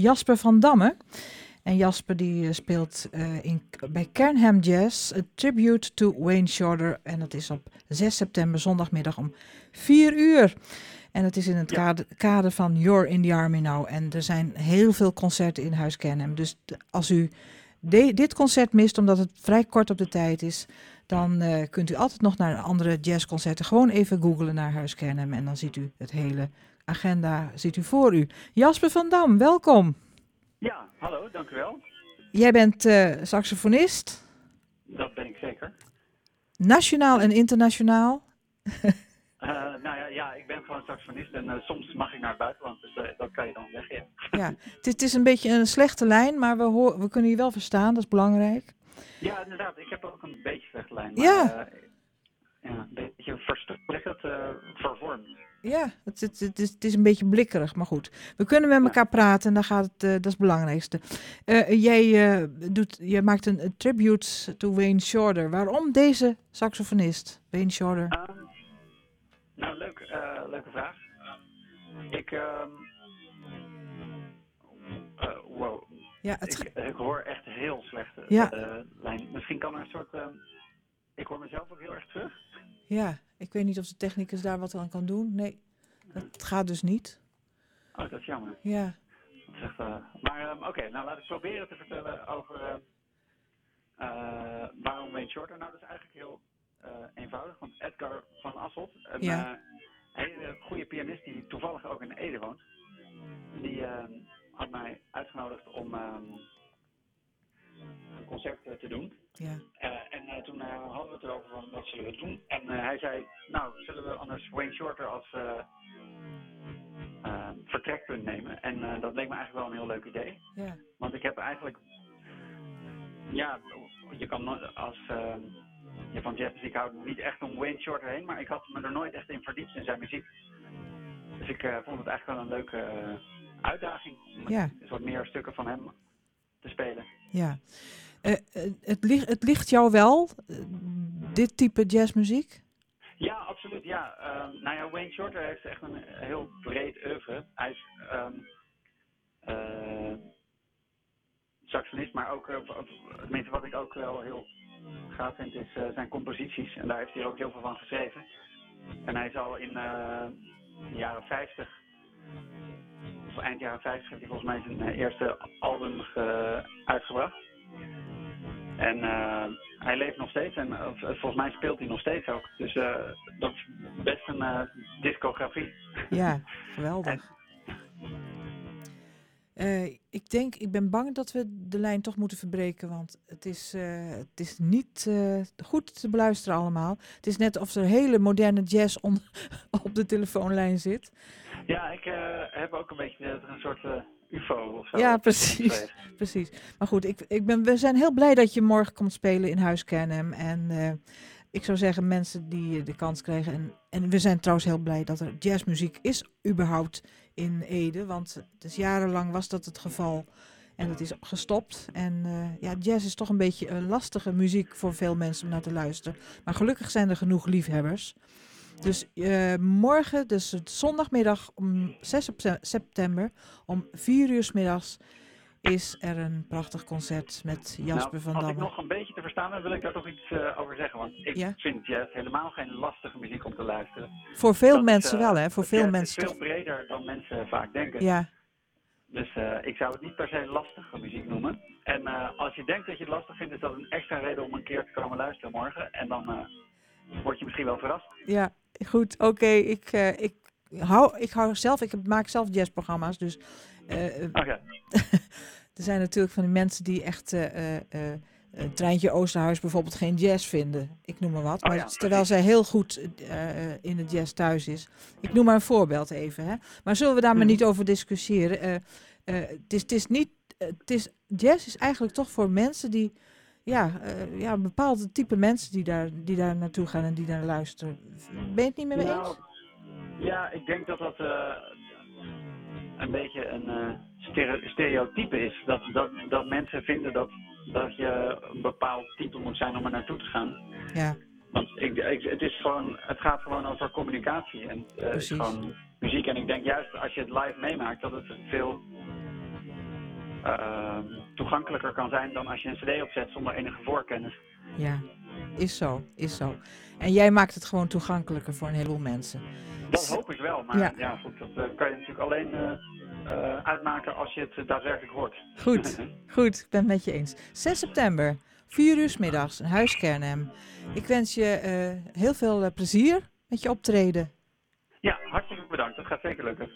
Jasper van Damme. En Jasper die eh, speelt uh, in, bij Kernham Jazz een tribute to Wayne Shorter. En dat is op 6 september, zondagmiddag om 4 uur. En het is in het kader, kader, van You're in the Army Now. En er zijn heel veel concerten in Huis Kernham. Dus als u dit concert mist, omdat het vrij kort op de tijd is... dan uh, kunt u altijd nog naar andere jazzconcerten. Gewoon even googlen naar Huis Kernham. En dan ziet u het hele agenda ziet u voor u. Jasper van Dam, welkom. Ja, hallo, dank u wel. Jij bent uh, saxofonist. Dat ben ik zeker. Nationaal en internationaal? uh, nou ja, ja, ik ben gewoon saxofonist en uh, soms mag ik naar het buitenland, dus dat kan je dan weggeven. Ja, het, het, is een beetje een slechte lijn, maar we, we kunnen je wel verstaan, dat is belangrijk. Ja, inderdaad. Ik heb ook een beetje slechte lijn. Maar, ja, een beetje verstukkerd, vervormd. Ja, het, het, het, is, het is een beetje blikkerig, maar goed. We kunnen met elkaar praten en dan gaat het, uh, dat is het belangrijkste. Uh, jij, uh, doet, jij maakt een, een, tribute to Wayne Shorter. Waarom deze saxofonist, Wayne Shorter? Um, nou, leuk, leuke vraag. Ik, um, wow. Ja, het... ik, ik, hoor echt heel slecht ja. lijn. Misschien kan er een soort... ik hoor mezelf ook heel erg terug. Ja, ik weet niet of de technicus daar wat aan kan doen. Nee, dat gaat dus niet. Oh, dat is jammer. Ja. Dat is echt, uh, maar um, oké, okay, nou laat ik proberen te vertellen over uh, uh, waarom Wayne Shorter. Nou, dat is eigenlijk heel eenvoudig. Want Edgar van Asselt, een ja. hele goede pianist die toevallig ook in Ede woont, die ehm, had mij uitgenodigd om um, een concert te doen. Ja. En uh, toen uh, hadden we het erover van wat zullen we doen. En hij zei, nou zullen we anders Wayne Shorter als vertrekpunt nemen. En dat leek me eigenlijk wel een heel leuk idee. Ja. Want ik heb eigenlijk, ja, je kan als je van jazzmuziek houdt niet echt om Wayne Shorter heen. Maar ik had me er nooit echt in verdiept in zijn muziek. Dus ik vond het eigenlijk wel een leuke uitdaging. Om ja. wat meer stukken van hem te spelen. Ja. Uh, het, ligt, het ligt jou wel, uh, dit type jazzmuziek? Ja, absoluut. Ja. Um, nou ja, Wayne Shorter heeft echt een heel breed oeuvre. Hij is um, uh, saxonist, maar ook, tenminste wat ik ook wel heel gaaf vind, is zijn composities. En daar heeft hij ook heel veel van geschreven. En hij is al in de jaren 50, of eind jaren 50, heeft hij volgens mij zijn eerste album uitgebracht. En uh, hij leeft nog steeds en uh, volgens mij speelt hij nog steeds ook. Dus uh, dat is best een discografie. Ja, geweldig. ik denk, ik ben bang dat we de lijn toch moeten verbreken, want het is, het is niet goed te beluisteren allemaal. Het is net of er hele moderne jazz on, op de telefoonlijn zit. Ja, ik heb ook een beetje een soort UFO of zo. Ja, precies. precies. Maar goed, ik, ik ben, we zijn heel blij dat je morgen komt spelen in Huis Kennem. En uh, ik zou zeggen, mensen die de kans krijgen. En, en we zijn trouwens heel blij dat er jazzmuziek is überhaupt in Ede. Want dus jarenlang was dat het geval. En dat is gestopt. En uh, ja, jazz is toch een beetje een lastige muziek voor veel mensen om naar te luisteren. Maar gelukkig zijn er genoeg liefhebbers. Dus uh, morgen, dus zondagmiddag om 6 september, om 4 uur s middags, is er een prachtig concert met Jasper nou, van Damme. Als ik nog een beetje te verstaan heb, wil ik daar toch iets uh, over zeggen. Want ik ja? vind jazz helemaal geen lastige muziek om te luisteren. Voor veel Dat mensen is, uh, wel, hè? Voor veel mensen is veel breder dan mensen vaak denken. Ja. Dus uh, ik zou het niet per se lastige muziek noemen. En als je denkt dat je het lastig vindt, is dat een extra reden om een keer te komen luisteren morgen. En dan word je misschien wel verrast. Ja, goed. Oké, okay. ik, uh, ik, hou, ik hou zelf, ik maak zelf jazzprogramma's, dus... Uh, okay. er zijn natuurlijk van die mensen die echt... Uh, een treintje Oosterhuis bijvoorbeeld geen jazz vinden. Ik noem maar wat. Maar oh ja, terwijl zij heel goed in het jazz thuis is. Ik noem maar een voorbeeld even. Hè. Maar zullen we daar maar niet over discussiëren? Het is, is niet... Het is, jazz is eigenlijk toch voor mensen die ja, uh, ja, een bepaald type mensen die daar, die daar naartoe gaan en die naar luisteren. Ben je het niet mee nou, eens? Ja, ik denk dat dat uh, een beetje een uh, stereotype is. Dat, dat, dat mensen vinden dat, dat je een bepaald type moet zijn om er naartoe te gaan. Ja. Want ik, ik, het, is gewoon, het gaat gewoon over communicatie en gewoon muziek. En ik denk juist als je het live meemaakt dat het veel ehm, toegankelijker kan zijn dan als je een cd opzet zonder enige voorkennis. Ja, is zo, is zo. En jij maakt het gewoon toegankelijker voor een heleboel mensen. Dat hoop ik wel, maar Ja. ja, goed, dat eh, kan je natuurlijk alleen eh, eh, uitmaken als je het daadwerkelijk hoort. Goed, goed, ik ben het met je eens. 6 september, 4 uur 's middags, een huis Kernhem. Ik wens je heel veel plezier met je optreden. Ja, hartstikke bedankt. Dat gaat zeker lukken.